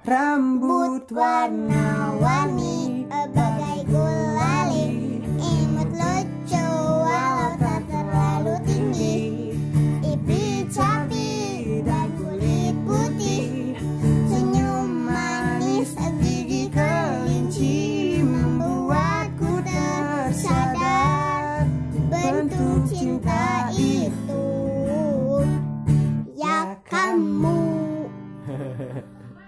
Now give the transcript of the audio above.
Rambut warna-warni Bagai gulali Imut lucu Walau tak terlalu tinggi. Pipi capi Dan kulit putih. Senyum manis Gigi kelinci Membuatku tersadar. Bentuk cinta itu Ya kamu.